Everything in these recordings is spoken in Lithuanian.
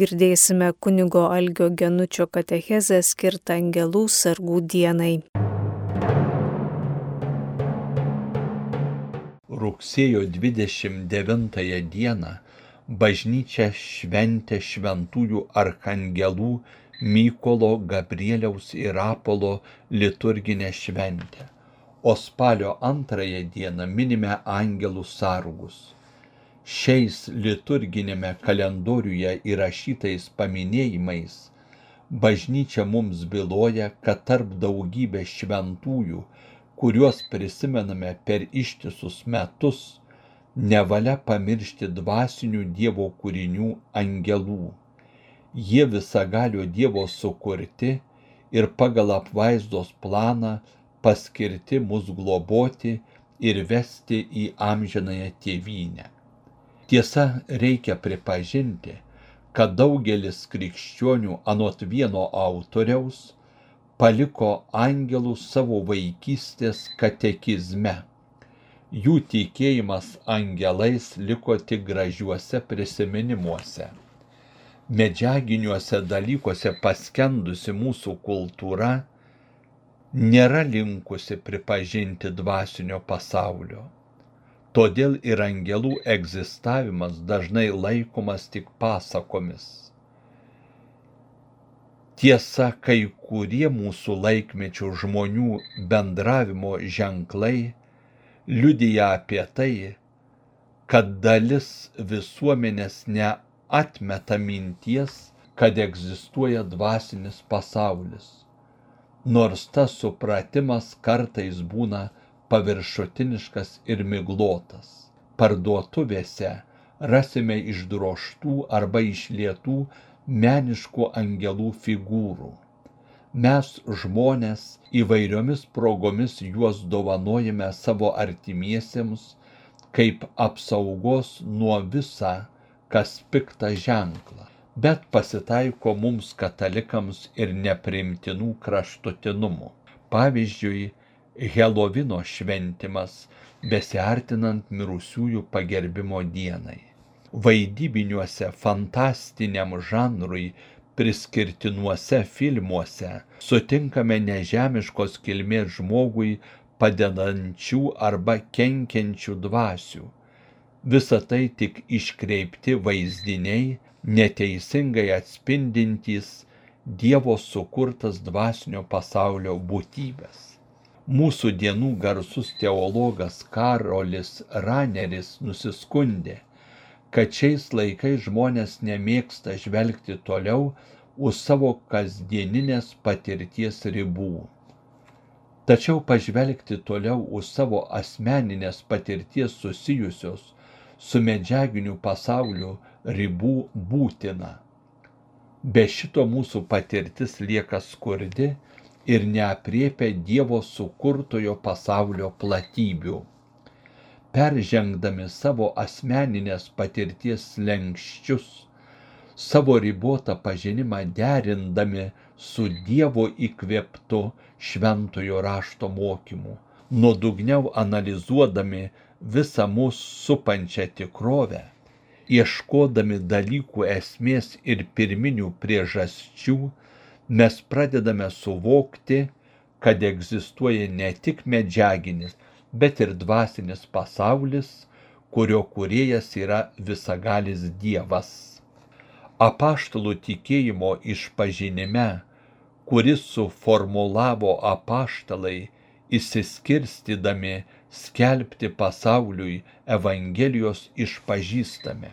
Girdėsime kunigo Algio Genučio katechezę skirtą angelų sargų dienai. Rugsėjo 29 dieną bažnyčia šventė šventųjų arkangelų Mykolo, Gabrieliaus ir Apolo liturginę šventę, o spalio antrąją dieną minime angelų sargus. Šiais liturginėme kalendoriuje įrašytais paminėjimais bažnyčia mums byloja, kad tarp daugybės šventųjų kuriuos prisimename per ištisus metus, nevalia pamiršti dvasinių Dievo kūrinių angelų. Jie visagalio Dievo sukurti ir pagal apvaizdos planą paskirti mus globoti ir vesti į amžinąją tėvynę. Tiesa, reikia pripažinti, kad daugelis krikščionių anot vieno autoriaus paliko angelus savo vaikystės katekizme. Jų tikėjimas angelais liko tik gražiuose prisiminimuose. Medžiaginiuose dalykuose paskendusi mūsų kultūra nėra linkusi pripažinti dvasinio pasaulio. Todėl ir angelų egzistavimas dažnai laikomas tik pasakomis. Tiesa, kai kurie mūsų laikmečio žmonių bendravimo ženklai liudija apie tai, kad dalis visuomenės neatmeta minties, kad egzistuoja dvasinis pasaulis, nors tas supratimas kartais būna paviršutiniškas ir miglotas. Parduotuvėse rasime išdroštų arba išlietų meniškų angelų figūrų. Mes žmonės įvairiomis progomis juos dovanojame savo artimiesiems kaip apsaugos nuo visa, kas pikta ženklą. Bet pasitaiko mums katalikams ir neprimtinų kraštutinumų. Pavyzdžiui, Helovino šventimas besiartinant mirusiųjų pagerbimo dienai vaidybiniuose fantastiniam žanrui priskirtinuose filmuose sutinkame nežemiškos kilmės žmogui padedančių arba kenkiančių dvasių. Visa tai tik iškreipti vaizdiniai, neteisingai atspindintys Dievo sukurtas dvasinio pasaulio būtybės. Mūsų dienų garsus teologas Karolis Raneris nusiskundė, kad šiais laikais žmonės nemėgsta žvelgti toliau už savo kasdieninės patirties ribų. Tačiau pažvelgti toliau už savo asmeninės patirties susijusios su medžiaginiu pasauliu ribų būtina. Be šito mūsų patirtis lieka skurdi ir neapriepia Dievo sukurtojo pasaulio platybių. Peržengdami savo asmeninės patirties lenkščius, savo ribotą pažinimą derindami su Dievo įkvėptu šventojo rašto mokymu, nuodugniau analizuodami visą mūsų supančią tikrovę, ieškodami dalykų esmės ir pirminių priežasčių, mes pradedame suvokti, kad egzistuoja ne tik medžiaginis, bet ir dvasinis pasaulis, kurio kuriejas yra visagalis Dievas. Apaštalų tikėjimo išpažinime, kuris suformulavo apaštalai, įsiskirstydami skelbti pasauliui Evangelijos išpažįstame.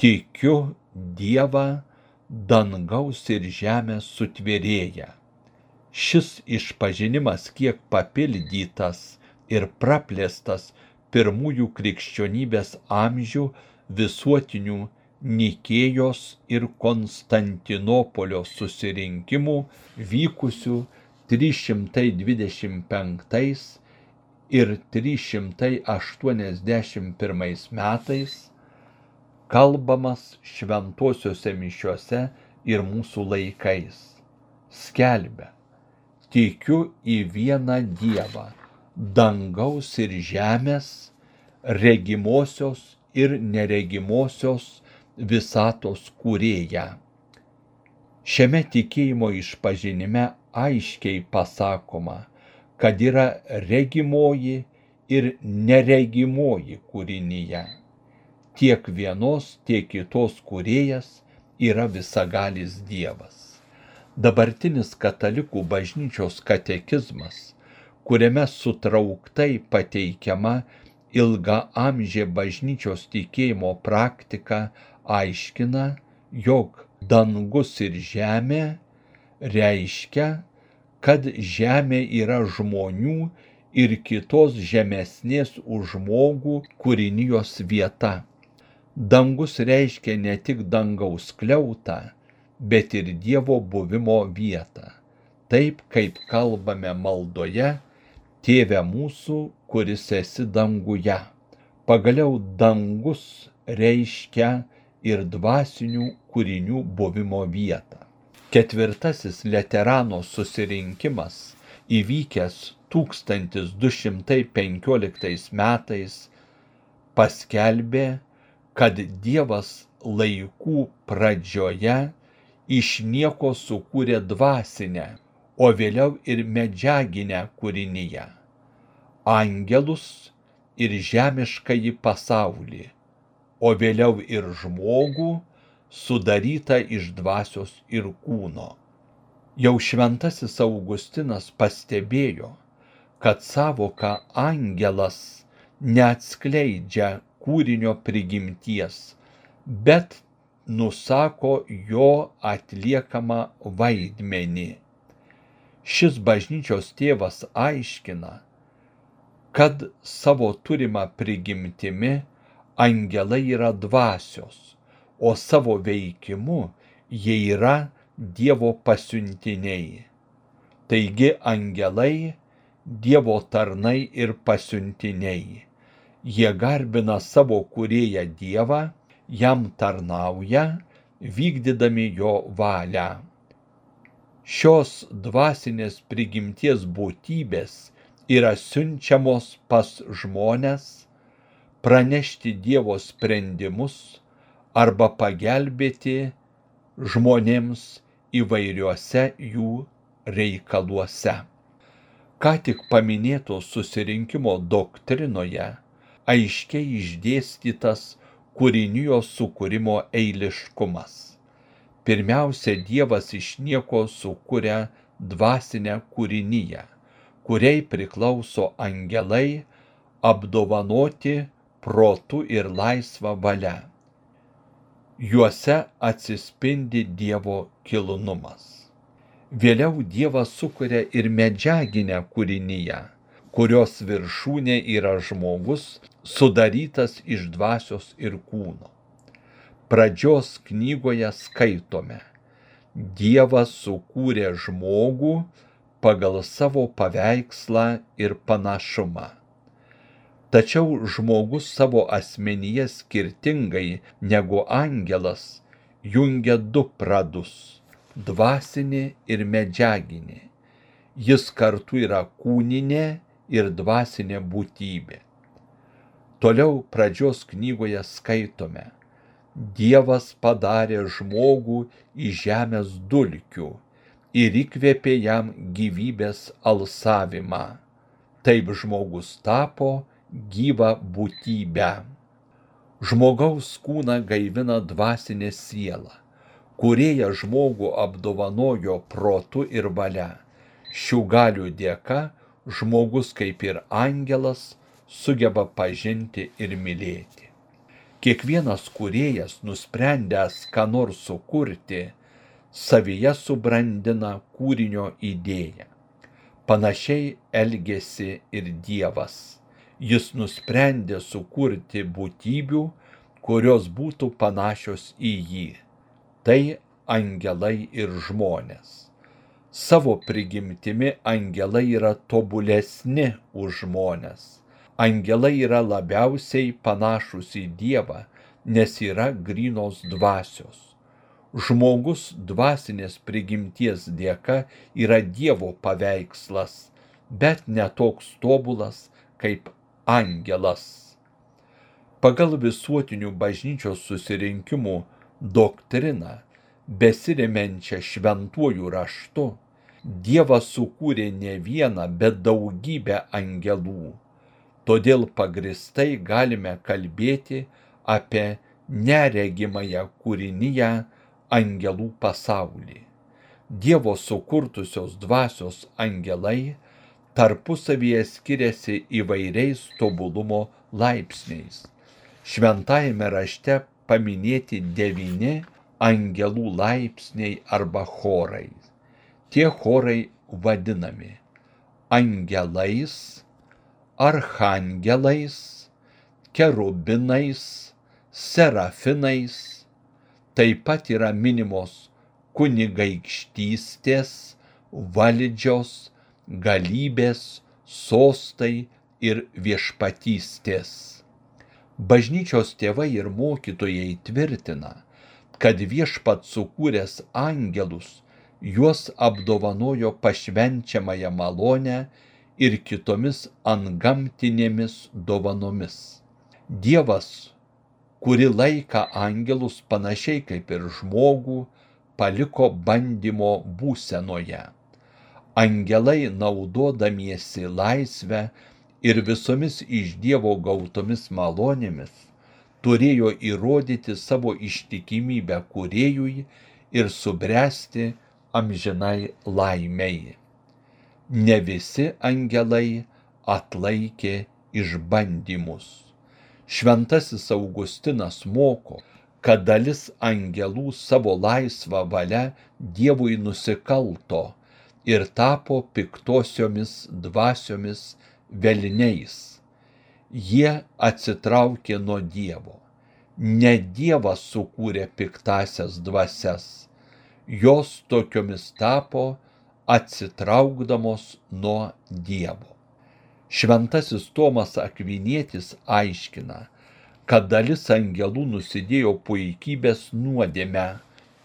Tikiu Dievą, dangaus ir žemės sutvėrėja. Šis išpažinimas kiek papildytas ir praplėstas pirmųjų krikščionybės amžių visuotinių Nikėjos ir Konstantinopolio susirinkimų vykusių 325 ir 381 metais kalbamas šventosiuose mišiuose ir mūsų laikais. Skelbia, tikiu į vieną Dievą dangaus ir žemės, regimosios ir neregimosios visatos kūrėją. Šiame tikėjimo išpažinime aiškiai pasakoma, kad yra regimoji ir neregimoji kūrinyje. Tiek vienos, tiek kitos kūrėjas yra visagalis Dievas. Dabartinis katalikų bažnyčios katekizmas, kuriame sutrauktai pateikiama ilga amžė bažnyčios tikėjimo praktika, aiškina, jog dangus ir žemė reiškia, kad žemė yra žmonių ir kitos žemesnės už žmogų kūrinijos vieta. Dangus reiškia ne tik dangaus kliautą, bet ir Dievo buvimo vietą. Taip kaip kalbame maldoje, Tėve mūsų, kuris esi danguje. Pagaliau dangus reiškia ir dvasinių kūrinių buvimo vietą. Ketvirtasis Leterano susirinkimas įvykęs 1215 metais paskelbė, kad Dievas laikų pradžioje iš nieko sukūrė dvasinę, o vėliau ir medžiaginę kūrinyje - angelus ir žemiškąjį pasaulį, o vėliau ir žmogų sudarytą iš dvasios ir kūno. Jau šventasis Augustinas pastebėjo, kad savoka angelas neatskleidžia kūrinio prigimties, bet nusako jo atliekamą vaidmenį. Šis bažnyčios tėvas aiškina, kad savo turimą prigimtimi angelai yra dvasios, o savo veikimu jie yra Dievo pasiuntiniai. Taigi angelai Dievo tarnai ir pasiuntiniai. Jie garbina savo kurėją Dievą, jam tarnauja, vykdydami jo valią. Šios dvasinės prigimties būtybės yra siunčiamos pas žmonės, pranešti Dievo sprendimus arba pagelbėti žmonėms įvairiuose jų reikaluose ką tik paminėto susirinkimo doktrinoje aiškiai išdėstytas kūrinijos sukūrimo eiliškumas. Pirmiausia, Dievas iš nieko sukuria dvasinę kūrinyje, kuriai priklauso angelai apdovanoti protų ir laisvą valią. Juose atsispindi Dievo kilnumas. Vėliau Dievas sukuria ir medžiaginę kūrinyje, kurios viršūnė yra žmogus, sudarytas iš dvasios ir kūno. Pradžios knygoje skaitome, Dievas sukūrė žmogų pagal savo paveikslą ir panašumą. Tačiau žmogus savo asmenyje skirtingai negu angelas jungia du pradus dvasinė ir medžiaginė. Jis kartu yra kūninė ir dvasinė būtybė. Toliau pradžios knygoje skaitome. Dievas padarė žmogų į žemės dulkių ir įkvėpė jam gyvybės alsavimą. Taip žmogus tapo gyvą būtybę. Žmogaus kūną gaivina dvasinė siela kurėja žmogų apdovanojo protu ir valia. Šių galių dėka žmogus kaip ir angelas sugeba pažinti ir mylėti. Kiekvienas kurėjas nusprendęs ką nors sukurti, savyje subrandina kūrinio idėją. Panašiai elgesi ir Dievas. Jis nusprendė sukurti būtybių, kurios būtų panašios į jį tai angelai ir žmonės. Savo prigimtimi angelai yra tobulesni už žmonės. Angelai yra labiausiai panašus į Dievą, nes yra grynos dvasios. Žmogus dvasinės prigimties dėka yra Dievo paveikslas, bet netoks tobulas kaip angelas. Pagal visuotinių bažnyčios susirinkimų doktriną, besirimenčią šventuoju raštu, Dievas sukūrė ne vieną, bet daugybę angelų. Todėl pagristai galime kalbėti apie neregimąją kūrinyje angelų pasaulį. Dievo sukurtusios dvasios angelai tarpusavyje skiriasi įvairiais tobulumo laipsniais. Šventajame rašte paminėti devyni angelų laipsniai arba chorai. Tie chorai vadinami angelais, archangelais, kerubinais, serafinais, taip pat yra minimos kunigaikštystės, valdžios, galybės, sostai ir viešpatystės. Bažnyčios tėvai ir mokytojai tvirtina, kad viešpat sukūręs angelus juos apdovanojo pašvenčiamąją malonę ir kitomis antgamtinėmis dovanomis. Dievas kuri laiką angelus panašiai kaip ir žmogų paliko bandymo būsenoje. Angelai naudodamiesi laisvę ir visomis iš Dievo gautomis malonėmis turėjo įrodyti savo ištikimybę kuriejui ir subręsti amžinai laimiai. Ne visi angelai atlaikė išbandymus. Šventasis Augustinas moko, kad dalis angelų savo laisvą valią Dievui nusikalto ir tapo piktosiomis dvasiomis velniais. Jie atsitraukė nuo Dievo. Ne Dievas sukūrė piktasias dvasias. Jos tokiomis tapo atsitraukdamos nuo Dievo. Šventasis Tomas Akvinietis aiškina, kad dalis angelų nusidėjo puikybės nuodėme,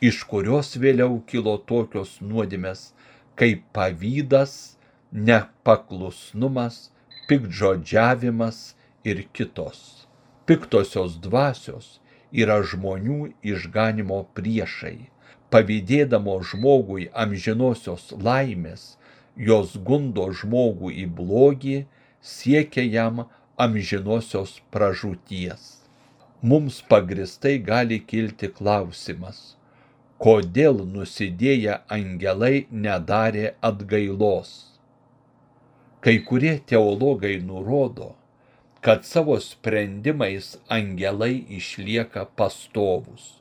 iš kurios vėliau kilo tokios nuodėmės kaip pavydas, nepaklusnumas, pikdžodžiavimas ir kitos. Piktosios dvasios yra žmonių išganimo priešai. Pavydėdamo žmogui amžinosios laimės, jos gundo žmogų į blogį, siekia jam amžinosios pražūties. Mums pagristai gali kilti klausimas, kodėl nusidėję angelai nedarė atgailos Kai kurie teologai nurodo, kad savo sprendimais angelai išlieka pastovus.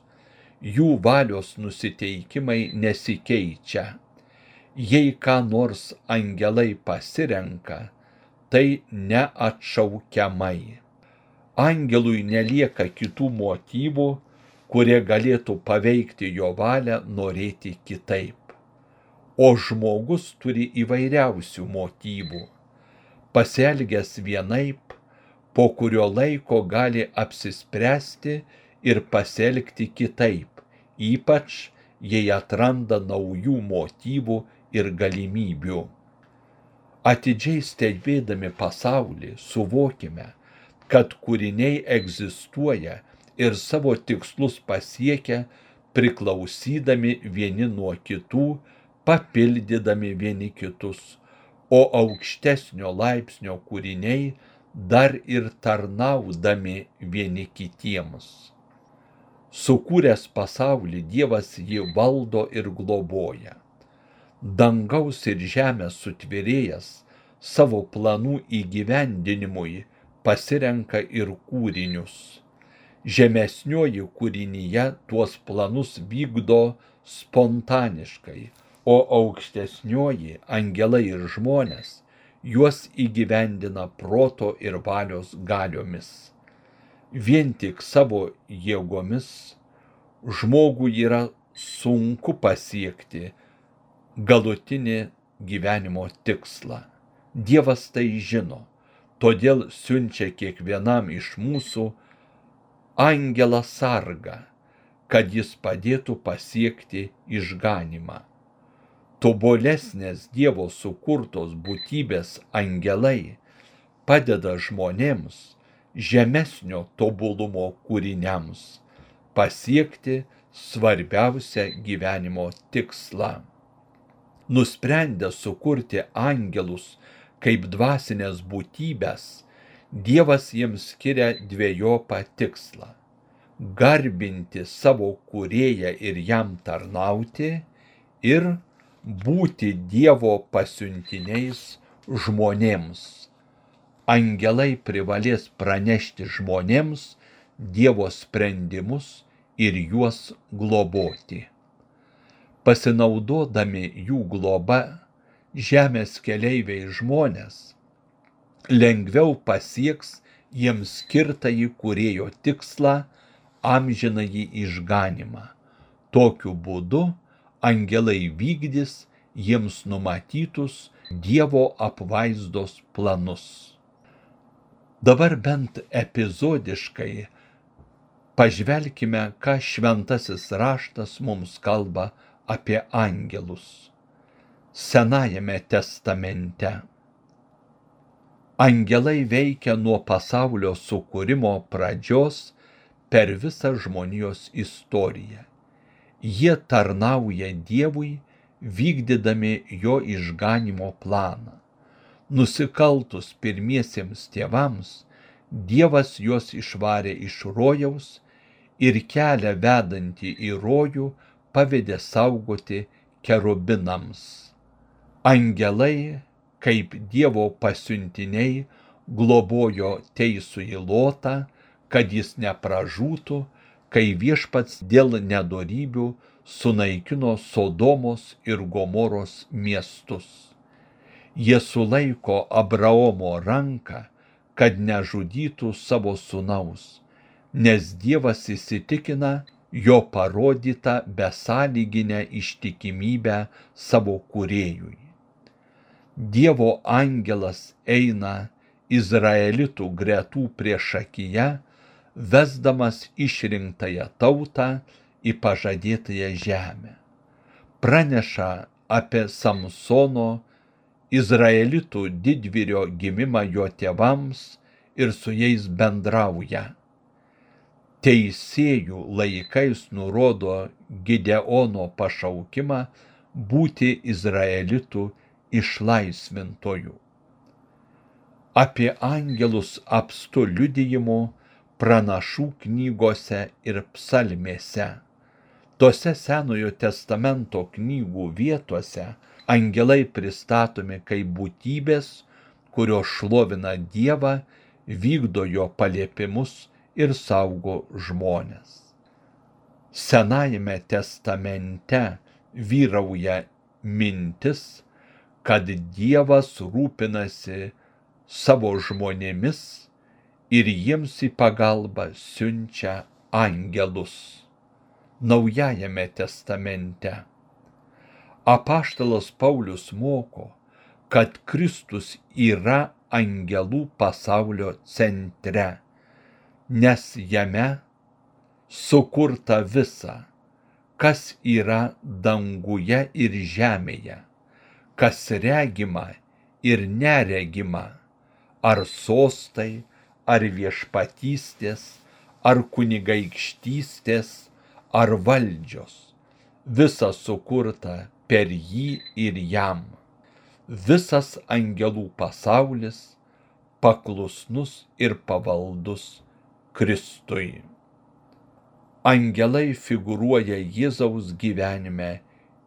Jų valios nusiteikimai nesikeičia. Jei ką nors angelai pasirenka, tai neatšaukiamai. Angelui nelieka kitų motyvų, kurie galėtų paveikti jo valią norėti kitaip. O žmogus turi įvairiausių motyvų pasielgęs vienaip, po kurio laiko gali apsispręsti ir pasielgti kitaip, ypač jei atranda naujų motyvų ir galimybių. Atidžiai stebėdami pasaulį suvokime, kad kūriniai egzistuoja ir savo tikslus pasiekia priklausydami vieni nuo kitų, papildydami vieni kitus o aukštesnio laipsnio kūriniai dar ir tarnaudami vieni kitiems. Sukūręs pasaulį Dievas jį valdo ir globoja. Dangaus ir žemės sutvėrėjas savo planų įgyvendinimui pasirenka ir kūrinius. Žemesnioji kūrinyje tuos planus vykdo spontaniškai, o aukštesnioji angelai ir žmonės juos įgyvendina proto ir valios galiomis. Vien tik savo jėgomis žmogų yra sunku pasiekti galutinį gyvenimo tikslą. Dievas tai žino, todėl siunčia kiekvienam iš mūsų angelą sargą, kad jis padėtų pasiekti išganimą tobulesnės Dievo sukurtos būtybės angelai padeda žmonėms žemesnio tobulumo kūriniams pasiekti svarbiausią gyvenimo tikslą. Nusprendę sukurti angelus kaip dvasinės būtybės, Dievas jiems skiria dviejopą tikslą - garbinti savo kurėją ir jam tarnauti ir būti Dievo pasiuntiniais žmonėms. Angelai privalės pranešti žmonėms Dievo sprendimus ir juos globoti. Pasinaudodami jų globa, žemės keleiviai žmonės lengviau pasieks jiems skirtąjį kurėjo tikslą amžinąjį išganimą. Tokiu būdu angelai vykdys jiems numatytus Dievo apvaizdos planus. Dabar bent epizodiškai pažvelkime, ką šventasis raštas mums kalba apie angelus. Senajame testamente Angelai veikia nuo pasaulio sukūrimo pradžios per visą žmonijos istoriją. Jie tarnauja Dievui, vykdydami jo išganimo planą. Nusikaltus pirmiesiems tėvams, Dievas juos išvarė iš rojaus ir kelią vedantį į rojų pavedė saugoti kerubinams. Angelai kaip Dievo pasiuntiniai globojo teisųjį lotą, kad jis nepražūtų, kai viešpats dėl nedorybių sunaikino Sodomos ir Gomoros miestus. Jie sulaiko Abraomo ranką, kad nežudytų savo sunaus, nes Dievas įsitikina jo parodytą besąlyginę ištikimybę savo kuriejui. Dievo angelas eina Izraelitų gretų priešakyje, vesdamas išrinktąją tautą į pažadėtąją žemę. Praneša apie Samsono, Izraelitų didvyrio gimimą jo tėvams ir su jais bendrauja. Teisėjų laikais nurodo Gideono pašaukimą būti Izraelitų išlaisvintojų. Apie angelus apstu liudijimų pranašų knygose ir psalmėse. Tose Senojo testamento knygų vietose angelai pristatomi kaip būtybės, kurios šlovina Dievą, vykdo jo paliepimus ir saugo žmonės. Senajame testamente vyrauja mintis, kad Dievas rūpinasi savo žmonėmis ir jiems į pagalbą siunčia angelus. Naujajame testamente. Apaštalas Paulius moko, kad Kristus yra angelų pasaulio centre, nes jame sukurta visa, kas yra danguje ir žemėje kas regima ir neregima, ar sostai, ar viešpatystės, ar kunigaikštystės, ar valdžios, visa sukurta per jį ir jam. Visas angelų pasaulis paklusnus ir pavaldus Kristui. Angelai figuruoja Jėzaus gyvenime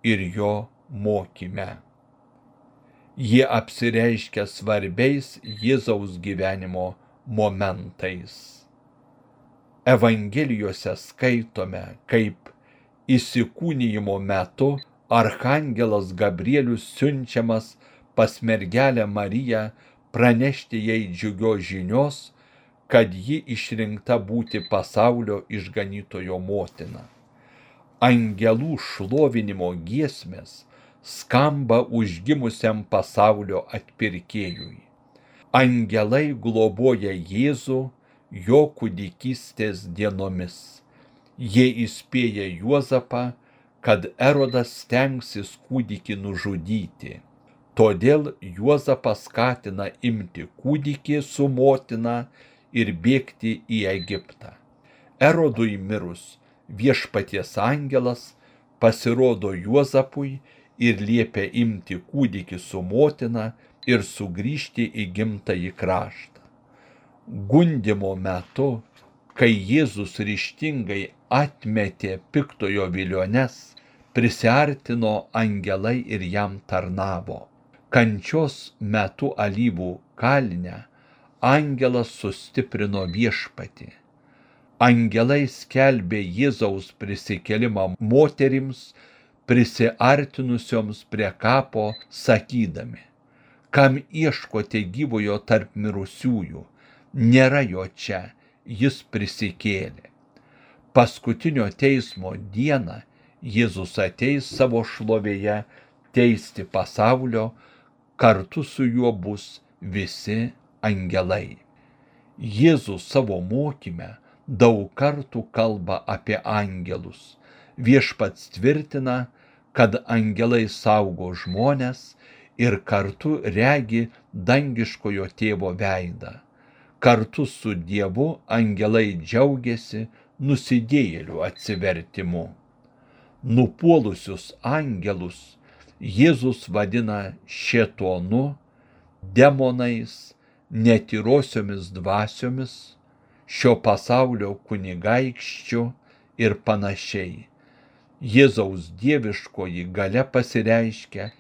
ir jo mokyme jie apsireiškia svarbiais Jėzaus gyvenimo momentais. Evangelijose skaitome, kaip įsikūnyjimo metu arhangelas Gabrielius siunčiamas pas mergelę Mariją pranešti jai džiugios žinios, kad ji išrinkta būti pasaulio išganytojo motina. Angelų šlovinimo giesmės skamba užgimusiam pasaulio atpirkėjui. Angelai globoja Jėzų jo kūdikystės dienomis. Jie įspėja Juozapą, kad Erodas stengsis kūdikį nužudyti. Todėl Juozapas skatina imti kūdikį su motina ir bėgti į Egiptą. Erodui mirus viešpaties angelas pasirodo Juozapui ir liepia imti kūdikį su motina ir sugrįžti į gimtąjį kraštą. Gundimo metu, kai Jėzus ryštingai atmetė piktojo viliones, prisartino angelai ir jam tarnavo. Kančios metu alyvų kalne angelas sustiprino viešpati. Angelai skelbė Jėzaus prisikelimą moterims, prisiartinusioms prie kapo, sakydami, kam ieškote gyvojo tarp mirusiųjų, nėra jo čia, jis prisikėlė. Paskutinio teismo dieną Jėzus ateis savo šlovėje teisti pasaulio, kartu su juo bus visi angelai. Jėzus savo mokyme daug kartų kalba apie angelus. Viešpats tvirtina, kad angelai saugo žmonės ir kartu regi dangiškojo tėvo veidą. Kartu su Dievu angelai džiaugiasi nusidėjėlių atsivertimu. Nupuolusius angelus Jėzus vadina šetonu, demonais, netyrosiomis dvasiomis, šio pasaulio kunigaikščių ir panašiai. Jėzaus dieviškoji gale pasireiškia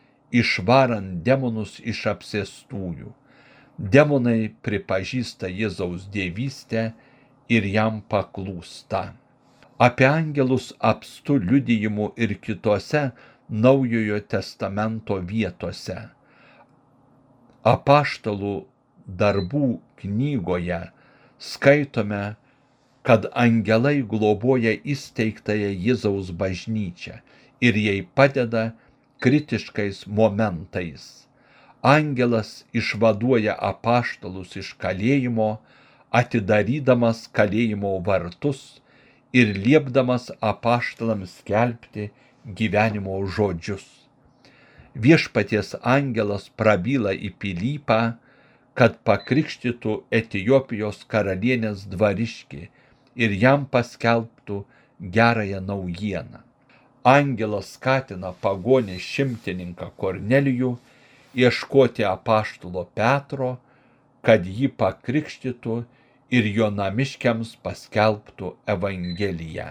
išvarant demonus iš apsėstųjų. Demonai pripažįsta Jėzaus dievystę ir jam paklūsta. Apie angelus apstu liudijimų ir kitose Naujojo testamento vietose. Apaštalų darbų knygoje skaitome kad angelai globoja įsteigtąją Jėzaus bažnyčią ir jai padeda kritiškais momentais. Angelas išvaduoja apaštalus iš kalėjimo, atidarydamas kalėjimo vartus ir liepdamas apaštalams skelbti gyvenimo žodžius. Viešpaties angelas prabyla į Pilypą, kad pakrikštytų Etijopijos karalienės dvariškį ir jam paskelbtų gerąją naujieną. Angelas skatina pagonį šimtininką Kornelijų ieškoti apaštulo Petro, kad jį pakrikštytų ir jo namiškiams paskelbtų Evangeliją.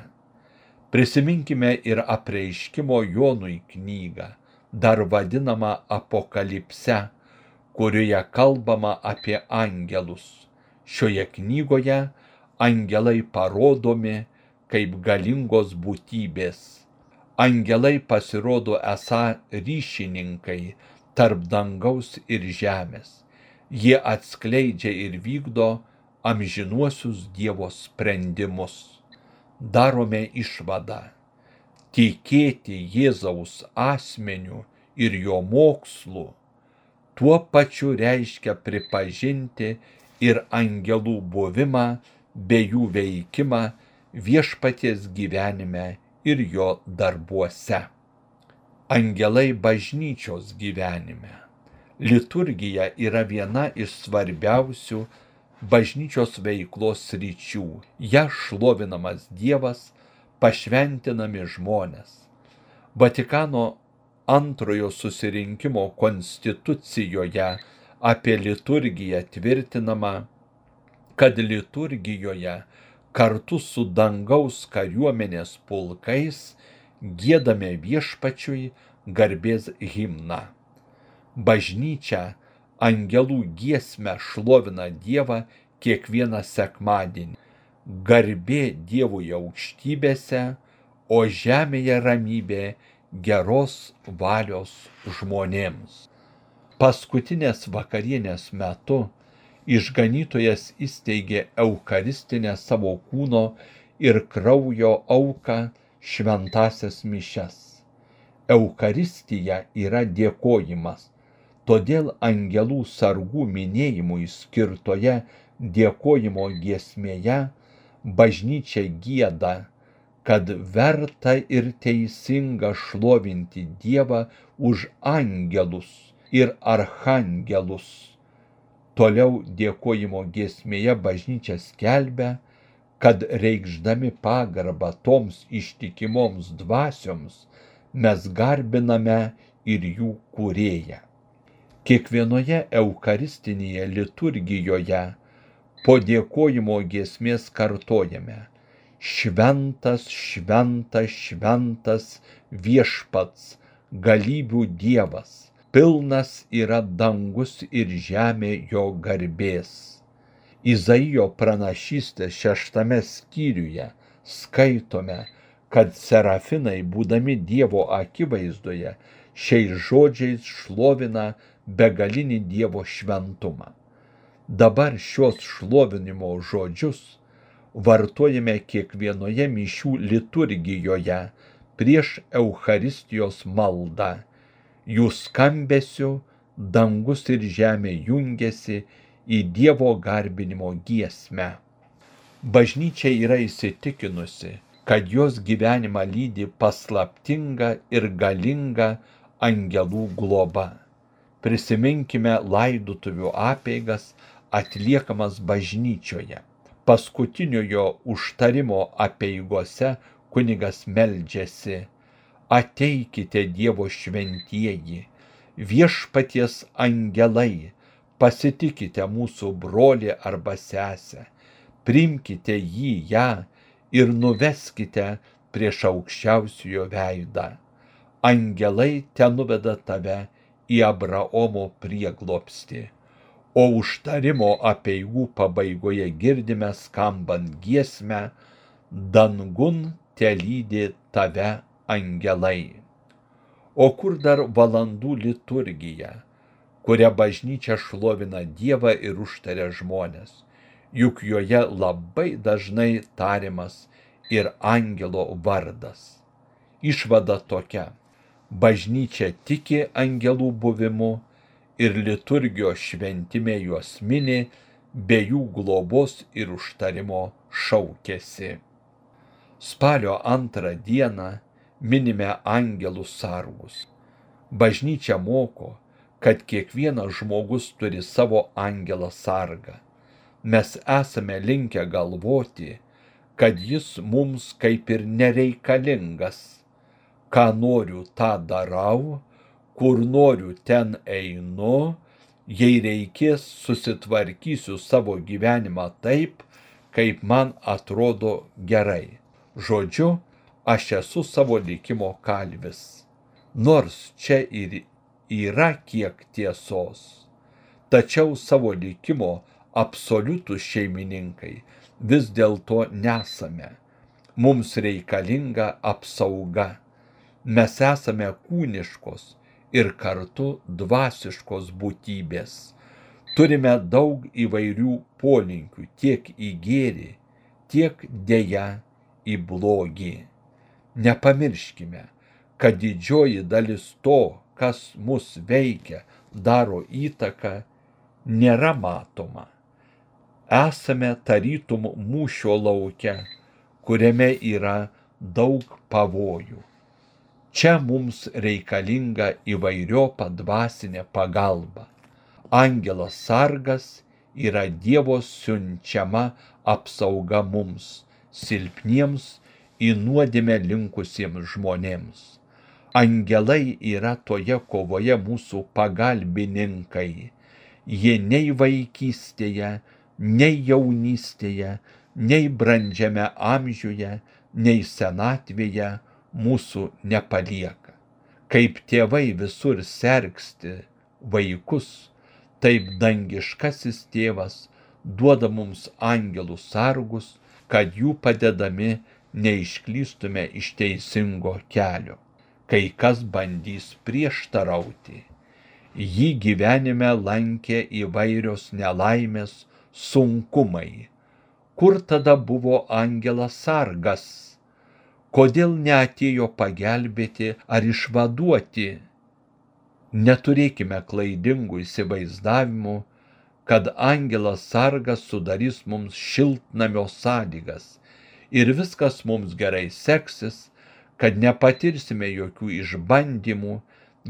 Prisiminkime ir apreiškimo Jonui knygą, dar vadinamą apokalipse, kurioje kalbama apie angelus. Šioje knygoje angelai parodomi kaip galingos būtybės. Angelai pasirodo esą ryšininkai tarp dangaus ir žemės. Jie atskleidžia ir vykdo amžinuosius Dievo sprendimus. Darome išvadą. Tikėti Jėzaus asmeniu ir jo mokslu tuo pačiu reiškia pripažinti ir angelų buvimą bei jų veikimą viešpaties gyvenime ir jo darbuose. Angelai bažnyčios gyvenime. Liturgija yra viena iš svarbiausių bažnyčios veiklos ryčių. Ja šlovinamas Dievas, pašventinami žmonės. Vatikano antrojo susirinkimo konstitucijoje apie liturgiją tvirtinama, kad liturgijoje kartu su dangaus kariuomenės pulkais gėdame viešpačiui garbės himną. Bažnyčia angelų giesmę šlovina Dievą kiekvieną sekmadienį. Garbė Dievui aukštybėse, o žemėje ramybė geros valios žmonėms. Paskutinės vakarienės metu išganytojas įsteigė eucharistinę savo kūno ir kraujo auką šventasias mišes. Eucharistija yra dėkojimas, todėl angelų sargų minėjimui skirtoje dėkojimo giesmėje bažnyčia gėda, kad verta ir teisinga šlovinti Dievą už angelus ir archangelus Toliau dėkojimo giesmėje bažnyčia skelbia, kad reikšdami pagarbą toms ištikimoms dvasioms mes garbiname ir jų kūrėją. Kiekvienoje eucharistinėje liturgijoje po dėkojimo giesmės kartojame Šventas, šventas, šventas viešpats, galybių dievas, pilnas yra dangus ir žemė jo garbės. Izaijo pranašystės šeštame skyriuje skaitome, kad serafinai, būdami Dievo akivaizdoje, šiais žodžiais šlovina begalinį Dievo šventumą. Dabar šios šlovinimo žodžius vartojame kiekvienoje mišių liturgijoje prieš Eucharistijos maldą. Jų skambesiu dangus ir žemė jungiasi į Dievo garbinimo giesmę. Bažnyčia yra įsitikinusi, kad jos gyvenimą lydi paslaptinga ir galinga angelų globa. Prisiminkime laidotuvių apeigas atliekamas bažnyčioje paskutiniojo užtarimo apeigose kunigas meldžiasi, ateikite Dievo šventieji, viešpaties angelai, pasitikite mūsų brolį arba sesę, primkite jį ją ir nuveskite prieš aukščiausiojo veidą. Angelai ten nuveda tave į Abraomo prieglopsti o užtarimo apeigų pabaigoje girdime skambant giesmę dangun telydi tave angelai. O kur dar valandų liturgija, kuria bažnyčia šlovina Dievą ir užtaria žmonės, juk joje labai dažnai tariamas ir angelo vardas. Išvada tokia. Bažnyčia tiki angelų buvimu, ir liturgijos šventime juos mini, be jų globos ir užtarimo šaukėsi. Spalio antrą dieną minime angelų sargus. Bažnyčia moko, kad kiekvienas žmogus turi savo angelą sargą. Mes esame linkę galvoti, kad jis mums kaip ir nereikalingas. Ką noriu, tą darau, kur noriu ten einu, jei reikės susitvarkysiu savo gyvenimą taip, kaip man atrodo gerai. Žodžiu, aš esu savo likimo kalvis. Nors čia ir yra kiek tiesos, tačiau savo likimo absoliutų šeimininkai vis dėlto nesame. Mums reikalinga apsauga. Mes esame kūniškos ir kartu dvasiškos būtybės. Turime daug įvairių polinkių tiek į gėrį, tiek dėja į blogį. Nepamirškime, kad didžioji dalis to, kas mus veikia, daro įtaką, nėra matoma. Esame tarytum mūšio laukia, kuriame yra daug pavojų. Čia mums reikalinga įvairiopa dvasinė pagalba. Angelas sargas yra Dievo siunčiama apsauga mums, silpniems, į nuodėmę linkusiems žmonėms. Angelai yra toje kovoje mūsų pagalbininkai. Jie nei vaikystėje, nei jaunystėje, nei brandžiame amžiuje, nei senatvėje mūsų nepalieka. Kaip tėvai visur sergsti vaikus, taip dangiškasis tėvas duoda mums angelų sargus, kad jų padedami neišklystume iš teisingo kelio. Kai kas bandys prieštarauti, jį gyvenime lankė įvairios nelaimės, sunkumai. Kur tada buvo angelas sargas? kodėl neatėjo pagelbėti ar išvaduoti. Neturėkime klaidingų įsivaizdavimų, kad angelas sargas sudarys mums šiltnamio sąlygas ir viskas mums gerai seksis, kad nepatirsime jokių išbandymų,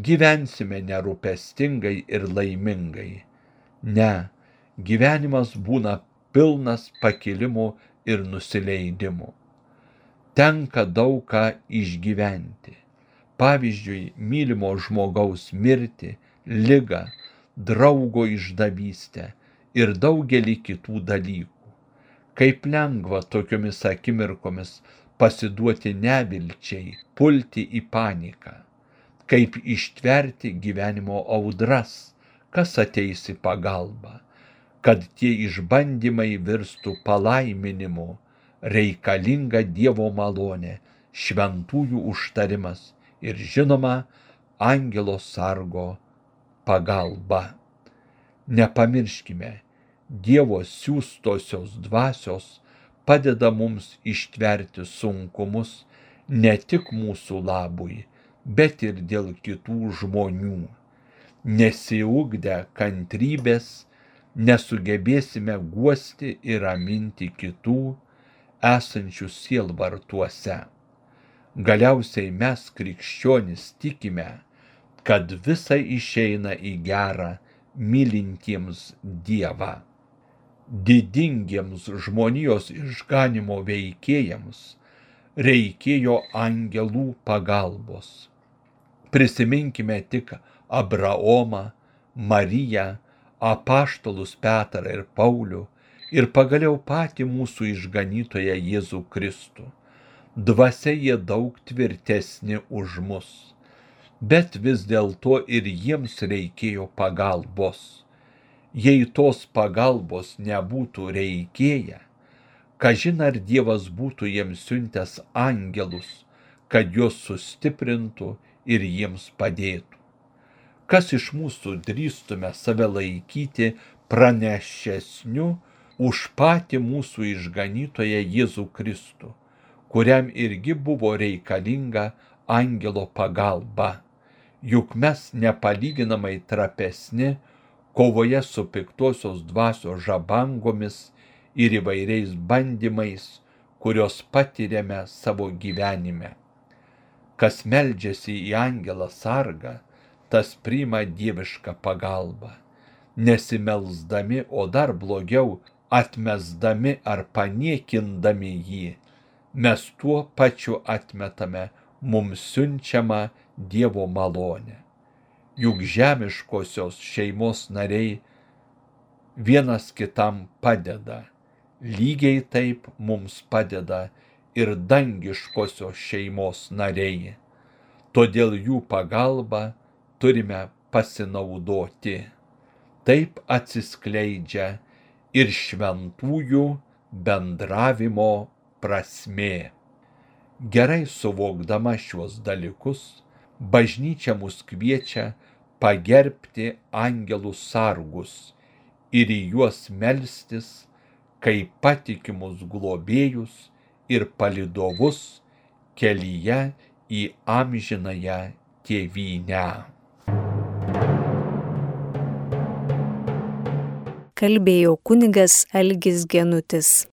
gyvensime nerūpestingai ir laimingai. Ne, gyvenimas būna pilnas pakilimų ir nusileidimų. Tenka daug ką išgyventi. Pavyzdžiui, mylimo žmogaus mirtį, lygą, draugo išdavystę ir daugelį kitų dalykų. Kaip lengva tokiomis akimirkomis pasiduoti nevilčiai, pulti į paniką. Kaip ištverti gyvenimo audras, kas ateis į pagalbą, kad tie išbandymai virstų palaiminimu, reikalinga Dievo malonė, šventųjų užtarimas ir žinoma, angelo sargo pagalba. Nepamirškime, Dievo siūstosios dvasios padeda mums ištverti sunkumus ne tik mūsų labui, bet ir dėl kitų žmonių nesiugdę kantrybės, nesugebėsime guosti ir raminti kitų esančių sielvartuose. Galiausiai mes krikščionys tikime, kad visa išeina į gerą mylintiems Dievą. Didingiems žmonijos išganimo veikėjams reikėjo angelų pagalbos. Prisiminkime tik Abraomą, Mariją, apaštalus Petrą ir Paulių ir pagaliau patį mūsų išganytoją Jėzų Kristų. Dvasia jie daug tvirtesni už mus, bet vis dėlto ir jiems reikėjo pagalbos. Jei tos pagalbos nebūtų reikėję, kažin ar Dievas būtų jiems siuntęs angelus, kad juos sustiprintų ir jiems padėtų kas iš mūsų drįstume save laikyti pranešesniu už patį mūsų išganytoją Jėzų Kristų, kuriam irgi buvo reikalinga angelo pagalba. Juk mes nepalyginamai trapesni kovoje su piktosios dvasios žabangomis ir įvairiais bandymais, kurios patiriame savo gyvenime. Kas meldžiasi į angelą sargą, tas priima dievišką pagalbą. Nesimelsdami, o dar blogiau, atmesdami ar paniekindami jį, mes tuo pačiu atmetame mums siunčiamą Dievo malonę. Juk žemiškosios šeimos nariai vienas kitam padeda, lygiai taip mums padeda ir dangiškosios šeimos nariai. Todėl jų pagalba turime pasinaudoti. Taip atsiskleidžia ir šventųjų bendravimo prasmė. Gerai suvokdama šiuos dalykus, bažnyčia mus kviečia pagerbti angelų sargus ir į juos melstis kaip patikimus globėjus ir palidovus kelyje į amžinąją tėvynę. kalbėjo kunigas Algis Genutis.